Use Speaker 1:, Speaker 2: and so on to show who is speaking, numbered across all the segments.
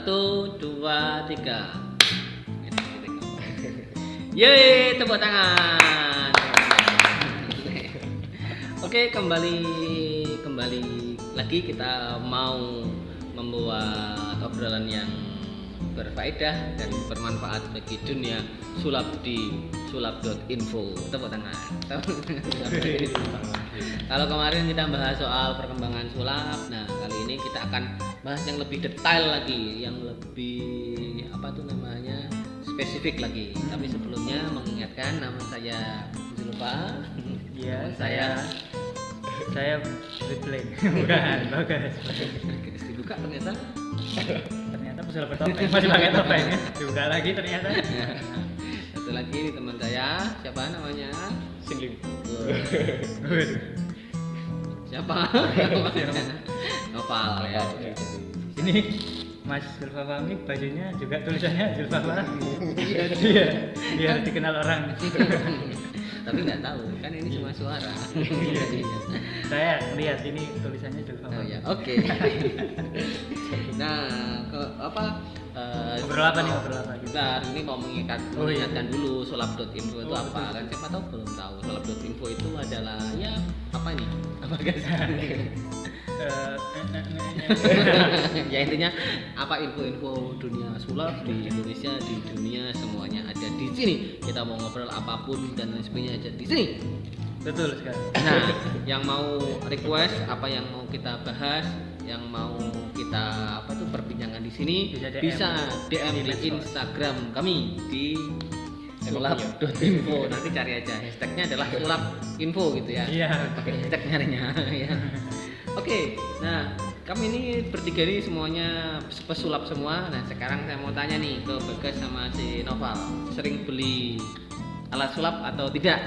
Speaker 1: Satu, dua, tiga. Yeay, tepuk tangan. Oke, kembali kembali lagi kita mau membuat obrolan yang berfaedah dan bermanfaat bagi dunia sulap di sulap.info. Tepuk tangan. Kalau kemarin kita bahas soal perkembangan sulap, nah kali ini kita akan bahas yang lebih detail lagi, yang lebih apa tuh namanya spesifik lagi. Tapi sebelumnya mengingatkan nama saya.
Speaker 2: Iya,
Speaker 1: Teman
Speaker 2: saya saya Ripley. Bukan, bagus.
Speaker 1: dibuka ternyata.
Speaker 2: Ternyata bisa pakai topeng, masih pakai topeng ya. Dibuka lagi ternyata.
Speaker 1: Satu lagi ini teman saya, siapa namanya?
Speaker 3: Singling.
Speaker 2: Waduh.
Speaker 1: Siapa? Noval ya.
Speaker 3: Ya.
Speaker 2: Ini Mas Zulfa Fahmi bajunya juga tulisannya Zulfa Fahmi. Iya, biar dikenal orang.
Speaker 1: Tapi nggak tahu, kan ini cuma suara.
Speaker 2: Iya, iya. Saya lihat ini tulisannya Zulfa
Speaker 1: Oh
Speaker 2: Fahmi.
Speaker 1: ya, oke. nah, ke apa? eh,
Speaker 2: Ngobrol apa nih, ngobrol apa?
Speaker 1: Kita ini mau mengingat,
Speaker 2: Oh, iya.
Speaker 1: mengingatkan dulu sulap.info itu
Speaker 2: Oh,
Speaker 1: apa
Speaker 2: betul.
Speaker 1: kan siapa tahu belum tahu sulap.info itu adalah ya apa ini apa guys
Speaker 2: Eh, eh, eh,
Speaker 1: ya intinya apa info-info dunia sulap di Indonesia di dunia semuanya ada di sini kita mau ngobrol apa pun dan lain sebagainya ada di sini
Speaker 2: Betul sekali.
Speaker 1: Nah, yang mau request apa yang mau kita bahas, yang mau kita apa tuh perbincangan di sini
Speaker 2: Bisa DM.
Speaker 1: bisa DM
Speaker 2: Di
Speaker 1: di. Instagram kami di sulap.info. Nanti cari aja hashtagnya adalah sulap.info gitu ya.
Speaker 2: Iya.
Speaker 1: Pakai hashtag nyarinya ya. Oke, nah kami ini bertiga ini semuanya pesulap semua. Nah sekarang saya mau tanya nih ke Bagas sama si Noval, sering beli alat sulap atau tidak?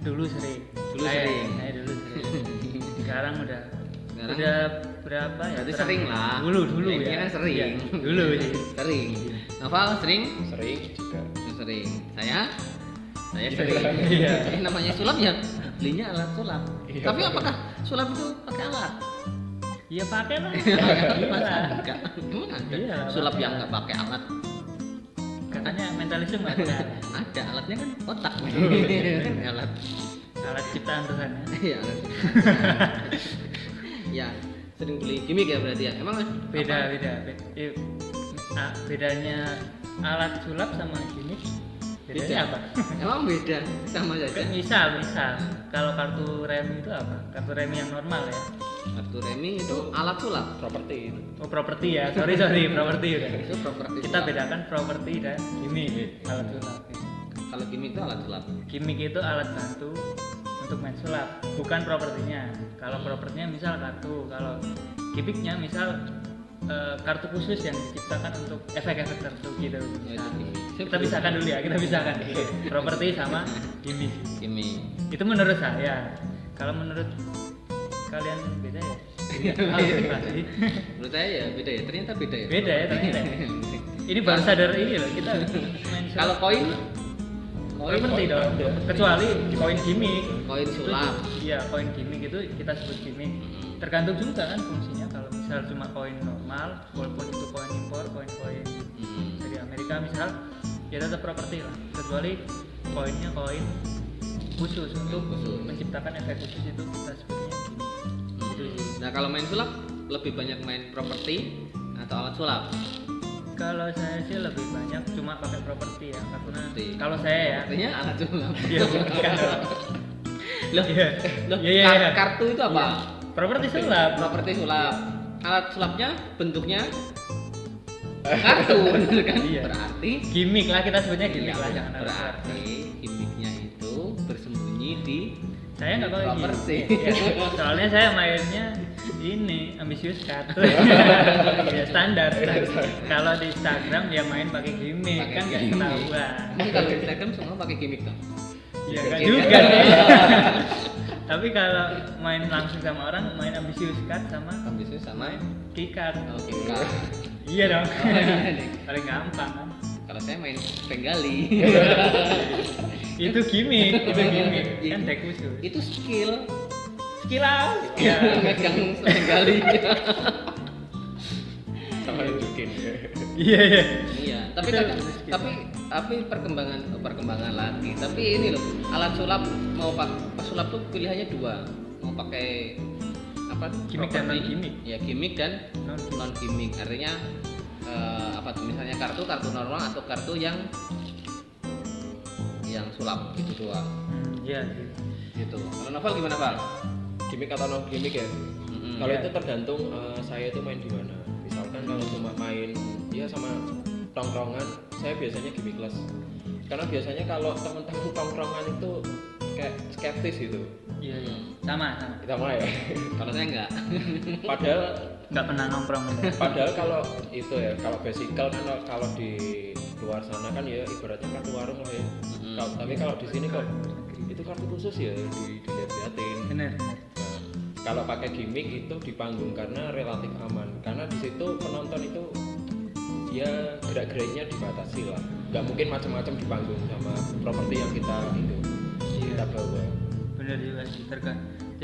Speaker 2: Dulu sering.
Speaker 1: Dulu
Speaker 2: Saya-
Speaker 1: sering.
Speaker 2: Saya dulu sering. Sekarang udah
Speaker 1: Sekarang?
Speaker 2: udah berapa ya?
Speaker 1: Berarti
Speaker 2: Terang-
Speaker 1: sering lah.
Speaker 2: Dulu dulu
Speaker 1: Ya,
Speaker 2: ya.
Speaker 1: kan sering.
Speaker 2: Iya, dulu.
Speaker 1: Sering. Noval sering?
Speaker 3: Sering juga.
Speaker 1: Sering. Saya? Saya
Speaker 3: Iya.
Speaker 1: sering.
Speaker 2: Iya.
Speaker 1: Eh, namanya sulap ya. Belinya alat sulap.
Speaker 3: Iya.
Speaker 1: Tapi apakah sulap itu pakai alat?
Speaker 2: Iya pakai lah.
Speaker 1: Masa
Speaker 2: Iya.
Speaker 1: enggak? Emang ada
Speaker 2: Iya,
Speaker 1: sulap yang
Speaker 2: alat.
Speaker 1: nggak pakai alat?
Speaker 2: Katanya mentalisme ada.
Speaker 1: Ada alatnya kan otak. alat.
Speaker 2: Alat ciptaan Tuhan ya.
Speaker 1: Iya. alat. ya, sering beli gimmick ya berarti ya. Emang
Speaker 2: Beda
Speaker 1: apa?
Speaker 2: beda. beda. Bedanya alat sulap sama gimmick bedanya
Speaker 1: Beda.
Speaker 2: apa?
Speaker 1: Emang beda sama saja.
Speaker 2: Kan misal misal kalau kartu remi itu apa? Kartu remi yang normal ya.
Speaker 1: Kartu remi itu alat sulap.
Speaker 3: Properti.
Speaker 2: Oh properti ya. Sorry sorry properti udah.
Speaker 1: Itu properti
Speaker 2: Kita
Speaker 1: sulap.
Speaker 2: bedakan properti dan gimmick alat sulap.
Speaker 1: Kalau gimmick itu alat sulap.
Speaker 2: Gimmick itu alat bantu untuk main sulap, bukan propertinya. Kalau propertinya misal kartu, kalau gimmicknya misal eh, kartu khusus yang diciptakan untuk efek-efek tertentu gitu.
Speaker 1: Ya, itu
Speaker 2: Nah, kita pisahkan dulu ya, kita pisahkan. Properti sama gimmick.
Speaker 1: Gimmick.
Speaker 2: Itu menurut saya. Kalau menurut kalian beda ya? Pasti.
Speaker 1: Menurut saya ya beda ya. Ternyata beda ya.
Speaker 2: Beda ya ternyata. Ini baru sadar ini loh kita.
Speaker 1: Kalau koin, koin
Speaker 2: properti dong. Kecuali koin gimmick.
Speaker 1: koin sulap.
Speaker 2: Iya, koin gimmick itu kita sebut gimmick. Tergantung juga kan fungsinya misal cuma koin normal, walaupun itu koin impor, koin-koin
Speaker 1: Hmm.
Speaker 2: dari Amerika misal, ya tetap properti lah. Kecuali koinnya koin khusus untuk
Speaker 1: Khusus.
Speaker 2: menciptakan efek khusus itu kita sebutnya. Gitu sih.
Speaker 1: Nah kalau main sulap lebih banyak main properti atau alat sulap.
Speaker 2: Kalau saya sih lebih banyak cuma pakai properti ya, karena kalau saya ya,
Speaker 1: Artinya alat sulap.
Speaker 2: Iya, bukan.
Speaker 1: Loh,
Speaker 2: Iya.
Speaker 1: loh,
Speaker 2: Iya, iya,
Speaker 1: kar-
Speaker 2: iya.
Speaker 1: kartu itu apa?
Speaker 2: properti sulap.
Speaker 1: Properti sulap. Alat sulapnya bentuknya kartu, bener kan?
Speaker 2: Iya.
Speaker 1: Berarti
Speaker 2: Gimmick lah kita sebutnya gimmick
Speaker 1: Iya,
Speaker 2: lah jangan alat sulap.
Speaker 1: berarti gimmicknya itu bersembunyi di
Speaker 2: saya nggak pakai
Speaker 1: Properti.
Speaker 2: gimmick. Ya, soalnya saya mainnya ini ambisius cut ya standar kalau di Instagram dia main pakai gimmick
Speaker 1: Pakai
Speaker 2: kan nggak ketahuan
Speaker 1: kalau di Instagram semua pakai gimmick dong.
Speaker 2: ya nggak
Speaker 1: Oke.
Speaker 2: juga sih tapi kalau main langsung sama orang main ambisius cut sama
Speaker 1: Ambisius sama
Speaker 2: kikat
Speaker 1: Oke. Kak.
Speaker 2: iya dong
Speaker 1: Oh, iya nih.
Speaker 2: paling gampang kan
Speaker 1: Kalau saya main Bengali.
Speaker 2: itu gimmick itu gimmick kan deck khusus
Speaker 1: itu skill.
Speaker 2: skill out
Speaker 1: Ya, megang Bengali.
Speaker 3: Sama miskin.
Speaker 2: Iya iya
Speaker 1: Iya, tapi
Speaker 2: Itu miskin.
Speaker 1: tapi tapi perkembangan oh, perkembangan lagi. Tapi ini loh, alat sulap mau pak pesulap tuh pilihannya dua, mau pakai apa?
Speaker 2: Gimmick dan
Speaker 1: properti.
Speaker 2: non-gimmick.
Speaker 1: Ya gimmick dan
Speaker 2: non
Speaker 1: non gimmick. Artinya eh, apa tuh? Misalnya kartu kartu normal atau kartu yang yang sulap gitu doang.
Speaker 2: hmm, iya sih
Speaker 1: Gitu. Kalau novel gimana Val?
Speaker 3: Gimik atau non gimik ya?
Speaker 1: Mm-mm.
Speaker 3: Kalau
Speaker 2: Iya.
Speaker 3: itu tergantung eh, saya itu main di mana. Kalau cuma main ya sama tongkrongan, saya biasanya gimmick kelas. Karena biasanya kalau teman-teman tongkrongan itu kayak skeptis gitu.
Speaker 2: iya iya sama sama
Speaker 3: Kita mulai ya.
Speaker 1: Kalau saya enggak.
Speaker 3: Padahal
Speaker 2: nggak pernah nongkrong
Speaker 3: padahal kalau itu ya kalau bicycle kan kalau di luar sana kan ya ibaratnya kartu warung lah ya. Kalau- tapi kalau di sini kok itu kartu khusus ya di dilihat-liatin.
Speaker 2: bener bener
Speaker 3: kalau pakai gimmick itu di panggung karena relatif aman. Karena di situ penonton itu ya gerak-geriknya dibatasi lah. Nggak mungkin macam-macam di panggung sama properti yang kita itu
Speaker 2: Iya.
Speaker 3: kita bawa.
Speaker 2: Bener juga sih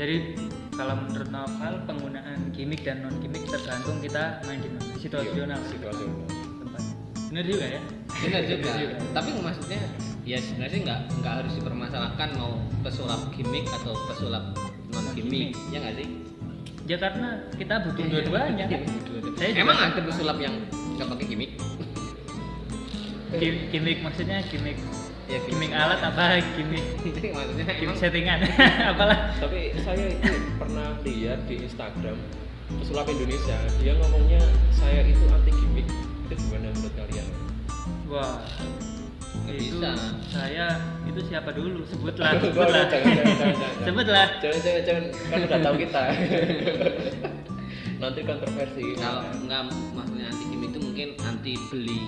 Speaker 2: jadi kalau menurut novel penggunaan gimmick dan non gimmick tergantung kita main di mana. Situasional
Speaker 3: Iya, situasional.
Speaker 2: tempat. Bener juga ya?
Speaker 1: Benar juga.
Speaker 2: Benar juga.
Speaker 1: Tapi maksudnya ya sebenarnya sih nggak nggak harus dipermasalahkan mau pesulap gimmick atau pesulap gimmick, ya nggak sih?
Speaker 2: ya karena kita butuh dua-duanya kan? Saya
Speaker 1: Emang ada pesulap yang nggak pakai gimmick?
Speaker 2: Gim- gimmick maksudnya gimmick
Speaker 1: Ya
Speaker 2: gimmick alat apa gimmick
Speaker 1: maksudnya
Speaker 2: gimmick settingan. Apalah.
Speaker 3: Tapi saya itu pernah lihat di Instagram pesulap Indonesia dia ngomongnya saya itu anti gimmick itu gimana menurut kalian?
Speaker 2: Wah itu
Speaker 1: bisa.
Speaker 2: saya itu siapa dulu sebutlah sebutlah
Speaker 3: jangan, jangan, jangan, jangan.
Speaker 2: sebutlah
Speaker 3: jangan jangan jangan kan udah tahu kita nanti kontroversi
Speaker 1: kalau nggak maksudnya anti gimmick itu mungkin anti beli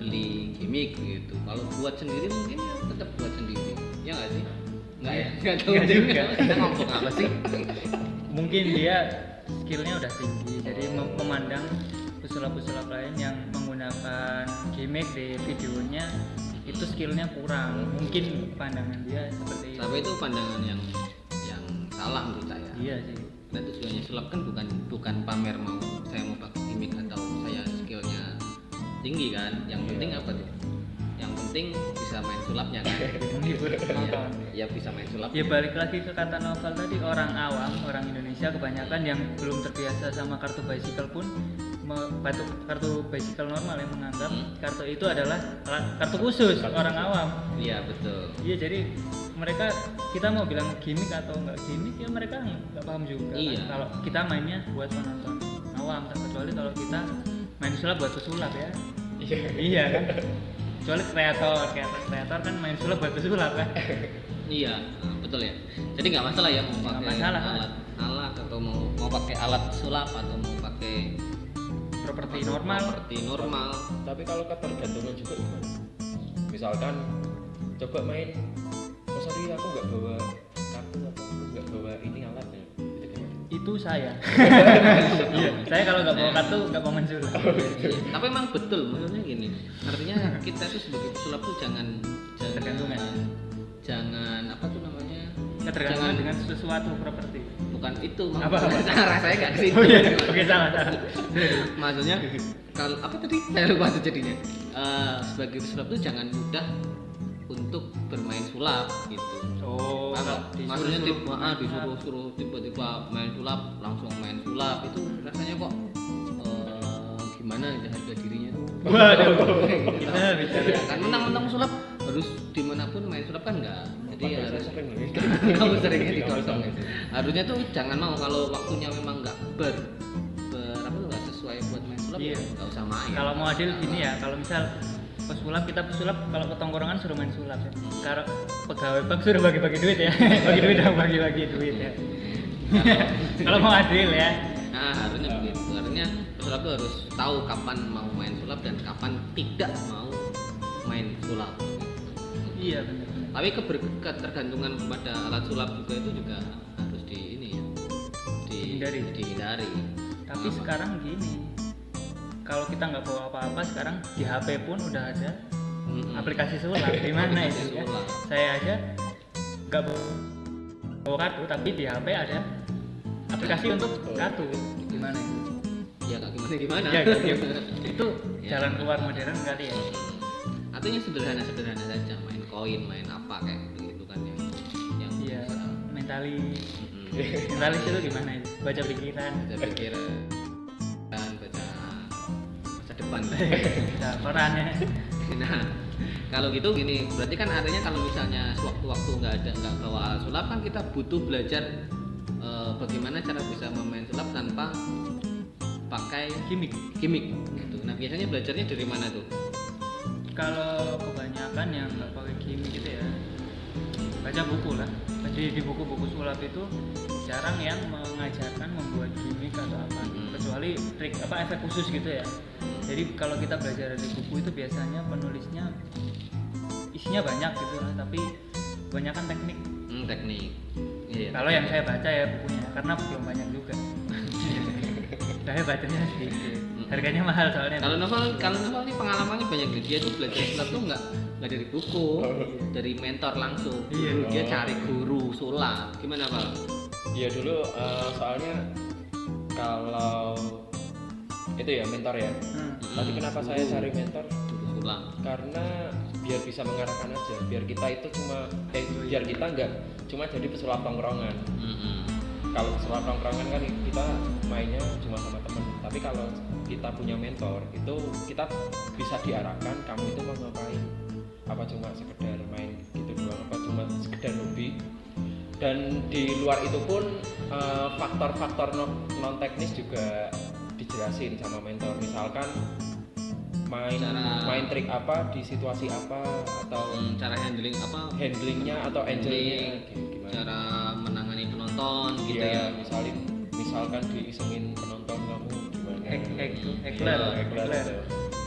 Speaker 1: beli gimmick gitu. Kalau buat sendiri mungkin ya tetap buat sendiri. Ya nggak sih? Nggak ya? Nggak tahu
Speaker 2: Nggak juga.
Speaker 1: Kita ngomong apa sih?
Speaker 2: mungkin dia skillnya udah tinggi jadi mem- memandang pesulap-pesulap lain yang menggunakan gimmick di videonya itu skillnya kurang mungkin pandangan dia seperti itu
Speaker 1: Tapi itu pandangan yang yang salah menurut saya.
Speaker 2: iya sih
Speaker 1: Dan tujuannya sulap kan bukan bukan pamer mau saya mau pakai gimmick atau saya skillnya tinggi kan. Yang
Speaker 3: Iya.
Speaker 1: penting apa tuh? Yang penting bisa main sulapnya kan.
Speaker 2: menghibur penonton
Speaker 1: ya, ya bisa main sulap.
Speaker 2: ya balik lagi ke kata novel tadi orang awam orang Indonesia kebanyakan yang belum terbiasa sama kartu bicycle pun batu kartu bicycle normal yang menganggap
Speaker 1: Hmm.
Speaker 2: kartu itu adalah alat kartu khusus
Speaker 3: Kartu
Speaker 2: orang
Speaker 3: khusus.
Speaker 2: awam
Speaker 1: Iya betul.
Speaker 2: Iya jadi mereka kita mau bilang gimmick atau enggak gimmick ya mereka nggak paham juga. kan.
Speaker 1: Iya.
Speaker 2: Kalau kita mainnya buat penonton awam, kecuali kalau kita main sulap buat pesulap ya.
Speaker 3: iya
Speaker 2: iya kan. Kecuali kreator, kreator, kreator kan main sulap buat pesulap kan.
Speaker 1: Iya, nah, betul ya. Jadi nggak masalah ya mau
Speaker 2: Nggak
Speaker 1: pakai
Speaker 2: masalah.
Speaker 1: alat alat atau mau mau pakai alat sulap atau mau pakai
Speaker 2: Properti normal.
Speaker 1: Seperti normal.
Speaker 3: tapi kalau ketergantungan juga gimana misalkan coba main oh sorry aku nggak bawa kartu atau aku nggak bawa ini alatnya itu
Speaker 2: saya. Iya, saya kalau nggak bawa kartu nggak mau main sulap.
Speaker 1: Iya, Tapi emang betul, maksudnya gini. Artinya kita tuh sebagai pesulap tuh jangan jangan
Speaker 2: Ketergantungan.
Speaker 1: jangan apa tuh namanya?
Speaker 2: Ketergantungan
Speaker 1: Jangan-
Speaker 2: dengan sesuatu properti.
Speaker 1: Bukan itu.
Speaker 2: Apa, apa?
Speaker 1: Cara saya nggak sih.
Speaker 2: Oh iya, oke salah
Speaker 1: maksudnya kalau apa tadi? Saya lupa tuh jadinya. Eh, sebagai pesulap tuh jangan mudah untuk bermain sulap gitu.
Speaker 2: Oh, kalau
Speaker 1: maksudnya tiba ah, disuruh suruh tiba-tiba main sulap langsung main sulap. Itu rasanya kok eh, gimana ya harga dirinya tuh?
Speaker 2: Waduh, kita bicara.
Speaker 1: kan menang-menang sulap harus di mana pun main sulap kan enggak jadi
Speaker 3: Padahal
Speaker 1: harus
Speaker 3: sering
Speaker 1: kamu seringnya digosong gitu. harusnya tuh jangan mau kalau waktunya memang nggak ber, ber apa tuh nggak sesuai buat main sulap
Speaker 2: Iya.
Speaker 1: ya nggak usah main.
Speaker 2: Kalau mau adil gini ya kalau misal pesulap kita pesulap kalau ke tongkrongan suruh main sulap ya. kalau pegawai bank suruh bagi-bagi duit ya. Bagi duit dong bagi-bagi duit ya. Kalau mau adil ya.
Speaker 1: Nah harusnya begitu. Artinya pesulap tuh harus tahu kapan mau main sulap dan kapan tidak mau main sulap
Speaker 2: iya benar
Speaker 1: tapi keber- ketergantungan kepada alat sulap juga itu juga harus di ini ya di,
Speaker 2: Hindari.
Speaker 1: dihindari
Speaker 2: tapi
Speaker 1: Apa?
Speaker 2: sekarang gini kalau kita nggak bawa apa-apa sekarang di HP pun udah ada
Speaker 1: Mm-mm.
Speaker 2: aplikasi sulap di mana itu ya
Speaker 1: sulap.
Speaker 2: saya aja nggak bawa, bawa kartu tapi di HP ada aplikasi untuk kartu di mana itu
Speaker 1: ya nggak gimana gimana
Speaker 2: ya gitu. itu
Speaker 1: Ya.
Speaker 2: jalan keluar modern kali ya
Speaker 1: yang sederhana sederhana saja koin main apa kayak begitu kan ya. Yang
Speaker 2: iya
Speaker 1: bisa
Speaker 2: mentalis
Speaker 1: mm,
Speaker 2: mentalis itu gimana itu? Baca pikiran.
Speaker 1: Baca pikiran. Dan baca masa depan.
Speaker 2: Baca koran ya.
Speaker 1: Nah kalau gitu gini berarti kan artinya kalau misalnya sewaktu-waktu nggak ada nggak bawa alat sulap kan kita butuh belajar eh, bagaimana cara bisa memain sulap tanpa pakai
Speaker 2: gimmick.
Speaker 1: gimmick gitu. nah biasanya belajarnya dari mana tuh?
Speaker 2: Kalau kebanyakan yang nggak pakai gitu ya baca buku lah. Jadi di buku-buku sulap itu jarang yang mengajarkan membuat gimmick atau apa.
Speaker 1: Hmm.
Speaker 2: kecuali trik apa efek khusus gitu ya. Jadi kalau kita belajar dari buku itu biasanya penulisnya isinya banyak gitu lah tapi kebanyakan teknik.
Speaker 1: Hmm, teknik. Iya
Speaker 2: kalau yang saya baca ya bukunya karena belum banyak juga. Saya bacanya sedikit. Harganya mahal soalnya.
Speaker 1: Kalau novel kalau novel ini pengalamannya banyak. Dia tuh belajar sulap tuh nggak nggak dari buku dari mentor langsung
Speaker 2: Iya.
Speaker 1: dia
Speaker 3: Oh.
Speaker 1: cari guru sulap gimana pak
Speaker 3: Iya dulu eh, soalnya kalau itu ya mentor ya.
Speaker 2: Hmm.
Speaker 3: Tapi kenapa saya cari mentor?
Speaker 1: sulap
Speaker 3: Karena biar bisa mengarahkan aja. Biar kita itu cuma eh biar kita nggak cuma jadi pesulap tongkrongan.
Speaker 1: Mm-mm.
Speaker 3: Kalau pesulap tongkrongan kan kita mainnya cuma sama temen. Tapi kalau kita punya mentor itu kita bisa diarahkan kamu cuma sekedar main gitu doang? Apa cuma sekedar hobi? dan di luar itu pun eh, faktor-faktor non teknis juga dijelasin sama mentor. Misalkan main
Speaker 1: Cara-
Speaker 3: main trik apa di situasi apa atau
Speaker 1: Hmm, cara handling apa?
Speaker 3: Handlingnya atau angelnya gimana?
Speaker 1: cara menangani penonton gitu
Speaker 3: Iya,
Speaker 1: ya?
Speaker 3: misalin misalkan diisengin penonton kamu gimana?
Speaker 2: Hack, hack, hackler,
Speaker 3: hackler
Speaker 2: hackler.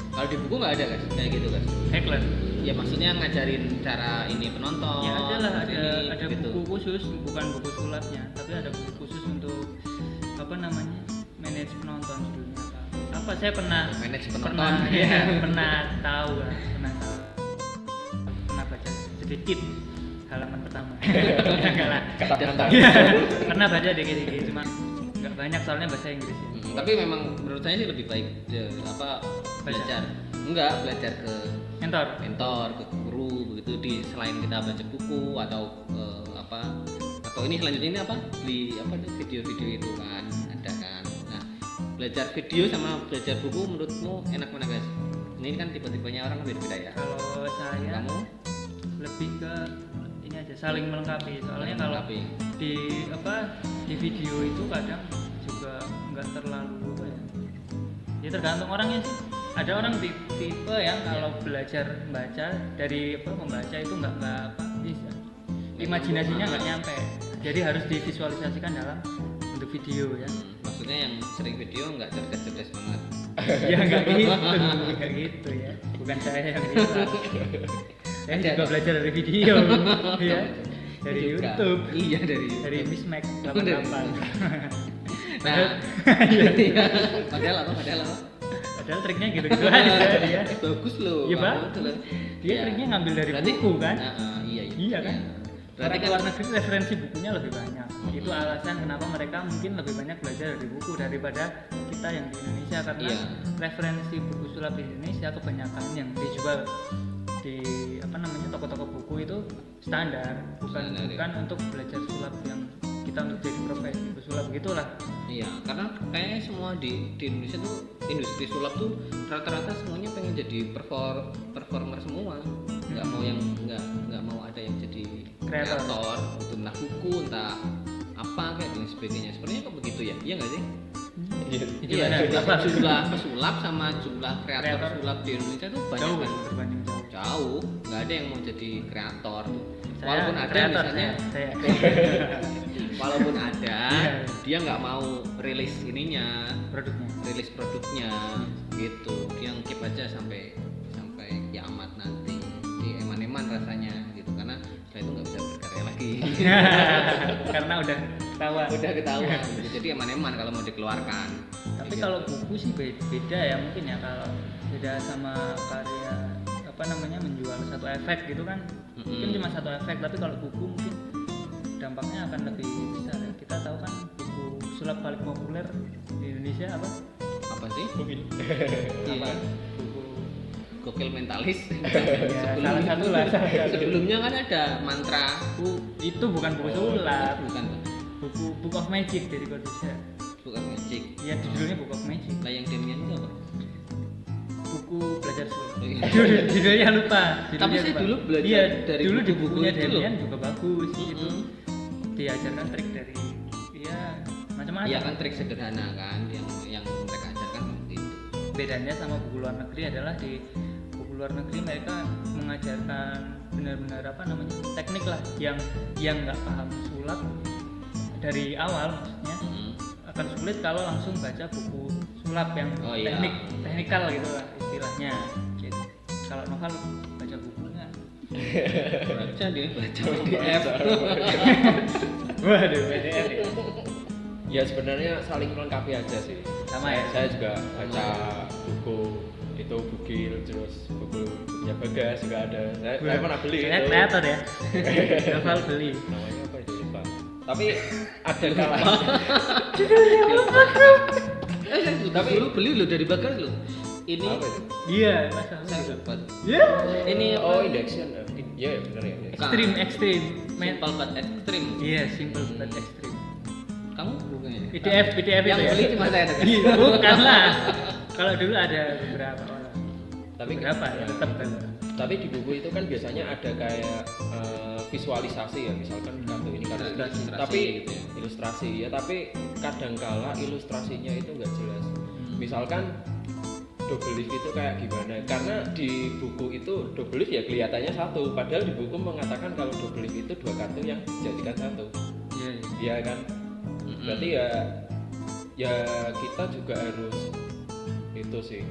Speaker 1: kalau di buku nggak ada kan? Kayak gitu kan?
Speaker 2: Heckler
Speaker 1: ya maksudnya ngajarin cara ini penonton
Speaker 2: ya ada lah ada
Speaker 1: ini,
Speaker 2: ada
Speaker 1: gitu.
Speaker 2: buku khusus bukan buku sulapnya tapi ada buku khusus untuk apa namanya manage penonton judulnya apa apa saya pernah
Speaker 1: manage penonton.
Speaker 2: pernah ya pernah tahu lah pernah tahu. Pernah baca sedikit halaman pertama. Enggak lah.
Speaker 3: Kata-kata
Speaker 2: pernah baca dikit-dikit cuma nggak banyak soalnya bahasa Inggris. Ya
Speaker 1: Hmm, tapi memang menurut saya sih lebih baik ya, apa belajar. Enggak belajar ke
Speaker 2: mentor?
Speaker 1: Mentor ke guru begitu. Di selain kita baca buku atau eh, apa atau ini selanjutnya ini apa? Beli apa video-video itu kan ada kan. Nah belajar video sama belajar buku menurutmu enak mana guys? Ini kan tipe-tipenya orang beda-beda ya.
Speaker 2: Kalau saya
Speaker 1: kamu?
Speaker 2: lebih ke ini aja saling melengkapi. Soalnya
Speaker 1: Saling
Speaker 2: kalau
Speaker 1: melengkapi.
Speaker 2: di apa di video itu kadang juga nggak terlalu apa ya ya tergantung orangnya sih ada orang ti- tipe yang kalau belajar membaca dari apa membaca itu nggak nggak apa bisa imajinasinya nggak nyampe. Jadi harus divisualisasikan dalam bentuk video ya.
Speaker 1: Hmm, maksudnya yang sering video nggak cerdas-cerdas banget.
Speaker 2: Ya nggak gitu. Nggak gitu ya. Bukan saya yang bilang saya
Speaker 1: Ada,
Speaker 2: juga belajar dari video. Ya dari
Speaker 1: Juga.
Speaker 2: YouTube.
Speaker 1: Iya dari YouTube.
Speaker 2: dari Miss Mac
Speaker 1: Dari-
Speaker 2: 88
Speaker 1: nah. Iya. padahal apa padahal apa
Speaker 2: padahal triknya gitu-gitu aja dia
Speaker 1: Eh, bagus loh.
Speaker 2: Iya, dia
Speaker 1: Iya.
Speaker 2: triknya ngambil dari
Speaker 1: Berarti-
Speaker 2: buku kan?
Speaker 1: Ah, ah, iya iya.
Speaker 2: Iya kan?
Speaker 1: Berarti
Speaker 2: Orang
Speaker 1: kan
Speaker 2: luar negeri referensi bukunya lebih banyak. Itu alasan kenapa mereka mungkin lebih banyak belajar dari buku daripada kita yang di Indonesia. Karena
Speaker 1: Iya.
Speaker 2: referensi buku sulap di Indonesia kebanyakan yang dijual di apa namanya toko-toko buku itu standar. Bukan
Speaker 1: Standar, ya.
Speaker 2: bukan untuk belajar sulap yang kita untuk jadi profesi pesulap gitulah
Speaker 1: Iya, karena kayaknya semua di, di Indonesia tuh industri sulap tuh rata-rata semuanya pengen jadi perfor, performer semua. Nggak mau yang nggak nggak mau ada yang jadi
Speaker 2: Kreator.
Speaker 1: kreator, itu entah buku, entah apa kayak dan sebagainya. Sebenarnya kok begitu ya? Iya nggak sih?
Speaker 3: Iya.
Speaker 1: Iya,
Speaker 2: Gimana?
Speaker 1: jumlah, jumlah pesulap sama jumlah kreator,
Speaker 2: Kreator.
Speaker 1: sulap di Indonesia tuh banyak
Speaker 2: jauh
Speaker 1: kan?
Speaker 2: berbanding jauh
Speaker 1: Jauh, nggak ada yang mau jadi kreator.
Speaker 2: saya
Speaker 1: Walaupun ada
Speaker 2: kreator
Speaker 1: misalnya
Speaker 2: saya, saya.
Speaker 1: walaupun ada
Speaker 2: Iya.
Speaker 1: dia nggak mau rilis ininya.
Speaker 2: Produknya.
Speaker 1: Rilis produknya gitu. Dia keep aja sampai sampai kiamat nanti. Di eman-eman rasanya gitu. Karena setelah itu nggak bisa berkarya lagi.
Speaker 2: Karena udah ketahuan.
Speaker 1: Udah ketahuan. Gitu. jadi eman-eman kalau mau dikeluarkan.
Speaker 2: Tapi
Speaker 1: Gitu.
Speaker 2: kalau buku sih be- beda ya mungkin ya. Kalau beda sama karya apa namanya menjual satu efek gitu kan. Mungkin
Speaker 1: Mm-mm.
Speaker 2: cuma satu efek tapi kalau buku mungkin dampaknya akan lebih besar ya. kita tahu kan buku sulap paling populer di Indonesia apa
Speaker 1: apa apa sih
Speaker 3: mobil
Speaker 1: Iya.
Speaker 3: Apaan?
Speaker 2: buku
Speaker 1: gokil mentalis
Speaker 2: ya, salah satu lah
Speaker 1: sebelumnya kan ada mantra
Speaker 2: Bu, itu bukan buku sulap
Speaker 1: bukan
Speaker 2: buku Book of Magic dari Corbusier
Speaker 1: bukan magic
Speaker 2: ya judulnya Book of Magic
Speaker 1: lah yang Demian itu apa
Speaker 2: buku belajar sulap
Speaker 1: Oh, iya.
Speaker 2: Judul- judulnya lupa
Speaker 1: Tapi saya
Speaker 2: lupa.
Speaker 1: dulu belajar
Speaker 2: iya,
Speaker 1: dari
Speaker 2: dulu di
Speaker 1: buku-buku
Speaker 2: bukunya. Demian juga bagus itu
Speaker 1: Mm-mm.
Speaker 2: Diajarkan trik dari ya macam-macam
Speaker 1: Iya kan trik sederhana kan yang yang mereka ajarkan seperti itu.
Speaker 2: bedanya sama buku luar negeri adalah di buku luar negeri mereka mengajarkan benar-benar apa namanya teknik lah yang yang nggak paham sulap dari awal maksudnya
Speaker 1: Mm.
Speaker 2: akan sulit kalau langsung baca buku sulap yang
Speaker 1: Oh, iya.
Speaker 2: teknik teknikal gitu lah istilahnya gitu. kalau novel baca bukunya
Speaker 1: Baca dia. Baca PDF.
Speaker 2: waduh PDF ya.
Speaker 3: ya sebenarnya saling melengkapi aja sih.
Speaker 2: Sama ya?
Speaker 3: saya juga baca buku itu bukil terus buku bukunya bagas juga ada. Saya, saya pernah beli
Speaker 2: saya kreator ya. Novel beli.
Speaker 3: Namanya apa itu lupa. Tapi ada kalah
Speaker 1: saya juga
Speaker 3: Tapi-
Speaker 1: dulu beli lo dari Bagas lo. Ini
Speaker 2: iya masa
Speaker 1: saya dapat.
Speaker 2: ya
Speaker 1: Ini apa?
Speaker 3: oh indexion eh, iya benar ya. Indexion.
Speaker 2: ekstrim ekstrim
Speaker 1: Simple but extreme.
Speaker 2: iya simple but extreme.
Speaker 1: Kamu bukannya?
Speaker 2: PDF PDF
Speaker 1: yang
Speaker 2: itu ya?
Speaker 1: beli cuma saya tadi.
Speaker 2: Iya, bukan lah. Kalau dulu ada beberapa orang.
Speaker 3: Tapi
Speaker 2: beberapa ya tetap kan.
Speaker 3: Tapi di buku itu kan biasanya ada kayak eh, visualisasi ya. Misalkan kartu ini kartu ini.
Speaker 1: Ilustrasi
Speaker 3: tapi
Speaker 1: gitu ya.
Speaker 3: ilustrasi ya. Tapi kadangkala ilustrasinya itu nggak jelas. Misalkan double leaf itu kayak gimana? Karena di buku itu double leaf ya kelihatannya satu. Padahal di buku mengatakan kalau double leaf itu dua kartu yang dijadikan satu.
Speaker 2: Iya iya.
Speaker 3: Iya kan?
Speaker 1: Mm-mm.
Speaker 3: berarti ya ya kita juga harus itu sih.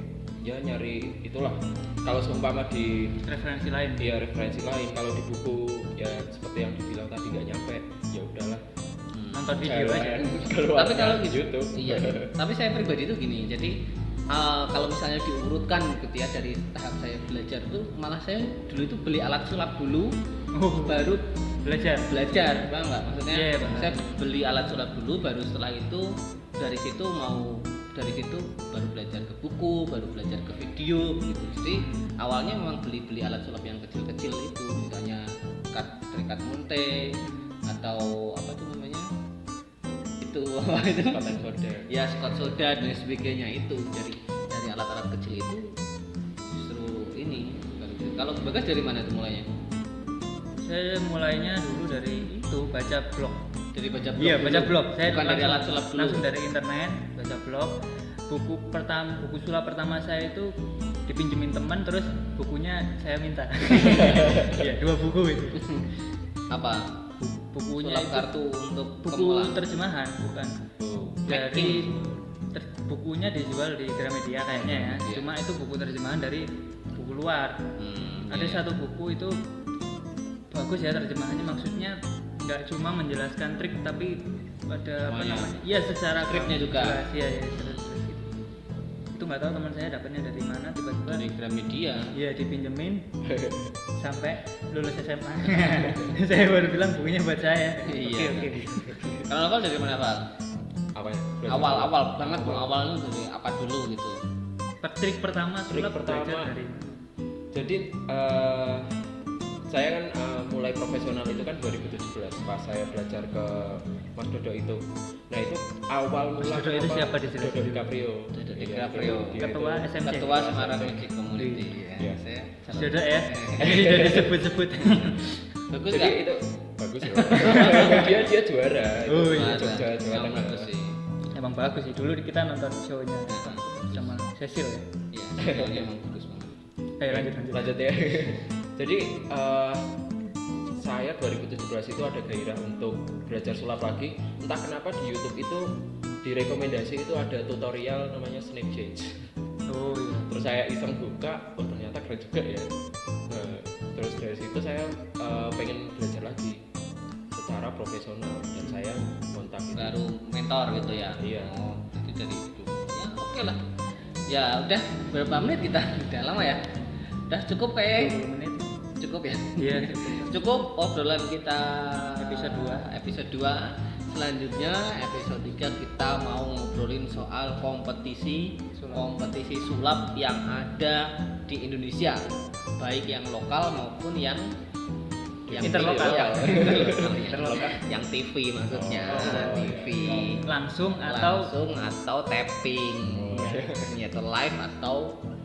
Speaker 3: Ya nyari itulah. Kalau seumpama di
Speaker 2: referensi lain.
Speaker 3: Dia referensi lain. Kalau di buku ya seperti yang dibilang tadi nggak nyampe ya udahlah.
Speaker 2: Nonton video aja.
Speaker 3: keluar
Speaker 1: Tapi kalau
Speaker 3: di
Speaker 1: gitu,
Speaker 3: YouTube
Speaker 1: iya. Tapi saya pribadi tuh gini, jadi uh, kalau misalnya diurutkan gitu ya dari tahap saya belajar tuh malah saya dulu itu beli alat sulap dulu,
Speaker 2: oh
Speaker 1: baru
Speaker 2: belajar
Speaker 1: belajar, paham nggak? Maksudnya
Speaker 2: Iya, paham.
Speaker 1: saya beli alat sulap dulu, baru setelah itu dari situ mau dari situ baru belajar ke buku, baru belajar ke video gitu. Jadi awalnya memang beli-beli alat sulap yang kecil-kecil itu, misalnya kat terikat monte atau apa tuh namanya? Itu. Apa itu?
Speaker 3: konten solder
Speaker 1: ya Scott soda dan sebagainya itu dari dari alat-alat kecil itu. Justru ini kalau bagas dari mana tuh mulainya?
Speaker 2: Saya mulainya dulu dari itu baca blog.
Speaker 1: Dari baca blog
Speaker 2: iya baca blog. Saya
Speaker 1: bukan dari alat sulap dulu.
Speaker 2: langsung dari internet baca blog. Buku pertama buku sulap pertama saya itu dipinjemin teman terus bukunya saya minta. Ya dua buku itu.
Speaker 1: Apa
Speaker 2: bukunya
Speaker 1: sulap
Speaker 2: itu
Speaker 1: kartu untuk
Speaker 2: buku
Speaker 1: pemula.
Speaker 2: terjemahan bukan
Speaker 3: oh.
Speaker 2: dari ter- bukunya dijual di Gramedia kayaknya ya
Speaker 1: Iya.
Speaker 2: cuma itu buku terjemahan dari buku luar
Speaker 1: Hmm,
Speaker 2: ada
Speaker 1: iya.
Speaker 2: satu buku itu bagus ya terjemahannya maksudnya nggak cuma menjelaskan trik tapi ada apa
Speaker 1: Semuanya.
Speaker 2: namanya iya secara
Speaker 1: Skripnya juga.
Speaker 2: iya iya. Itu nggak tahu teman saya dapatnya dari mana tiba-tiba
Speaker 1: dari Gramedia.
Speaker 2: Iya dipinjemin sampai lulus SMA saya baru bilang bukunya buat saya.
Speaker 1: Iya.
Speaker 2: oke oke.
Speaker 1: Kalau awal dari mana pak?
Speaker 3: Apa ya
Speaker 1: awal awal. banget tuh awal itu dari apa dulu gitu?
Speaker 2: Trik pertama
Speaker 3: Trik
Speaker 2: sulap
Speaker 3: pertama.
Speaker 2: dari
Speaker 3: jadi eh, saya kan eh, mulai profesional itu kan 2017 pas saya belajar ke Mas Dodo itu. Nah itu awal
Speaker 2: Mas
Speaker 3: mula
Speaker 2: Dodo itu siapa di sini?
Speaker 3: Dodo DiCaprio.
Speaker 1: Dodo
Speaker 3: Iya,
Speaker 1: DiCaprio.
Speaker 2: Ketua SMC.
Speaker 1: ketua Semarang Magic Community ya.
Speaker 3: Iya.
Speaker 1: saya
Speaker 2: Jodoh ya? Ini sudah disebut-sebut.
Speaker 1: Bagus
Speaker 3: jadi itu bagus loh. Dia dia juara.
Speaker 2: Oh, iya.
Speaker 3: Jogja Jawa
Speaker 1: Emang
Speaker 3: Tengah.
Speaker 1: bagus sih.
Speaker 2: Emang bagus sih. Dulu kita nonton show-nya sama Cecil ya?
Speaker 1: Iya, emang bagus banget.
Speaker 2: ayo lanjut lanjut.
Speaker 3: Lanjut ya jadi eh, saya 2017 itu ada gairah untuk belajar sulap lagi entah kenapa di YouTube itu direkomendasi itu ada tutorial namanya Snapchat
Speaker 2: oh iya
Speaker 3: terus saya iseng buka oh ternyata keren juga ya nah, terus dari situ saya eh, pengen belajar lagi secara profesional dan saya kontak itu
Speaker 1: Baru mentor gitu ya.
Speaker 3: Iya.
Speaker 1: Oh, jadi dari itu. Ya, oke lah. Ya, udah berapa menit kita? Udah lama ya. Udah cukup kayak
Speaker 2: 20 menit
Speaker 1: cukup ya.
Speaker 2: iya
Speaker 1: Cukup obrolan kita
Speaker 2: Episode dua.
Speaker 1: Episode 2 selanjutnya episode 3 kita mau ngobrolin soal kompetisi kompetisi sulap yang ada di Indonesia baik yang lokal maupun yang yang
Speaker 2: Interlokal.
Speaker 1: yang,
Speaker 2: Interlokal.
Speaker 1: yang TV maksudnya
Speaker 2: Oh.
Speaker 1: TV
Speaker 2: langsung atau
Speaker 1: langsung atau tapping
Speaker 3: Oh.
Speaker 1: ya, atau live atau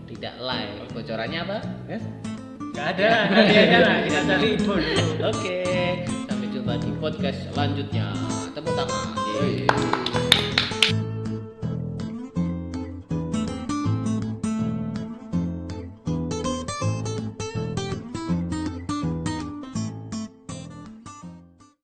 Speaker 1: tidak live bocorannya apa Yes?
Speaker 2: Nggak ada nanti aja lah kita cari dulu
Speaker 1: Oke, sampai jumpa di podcast selanjutnya. Tepuk tangan.
Speaker 3: Yoi.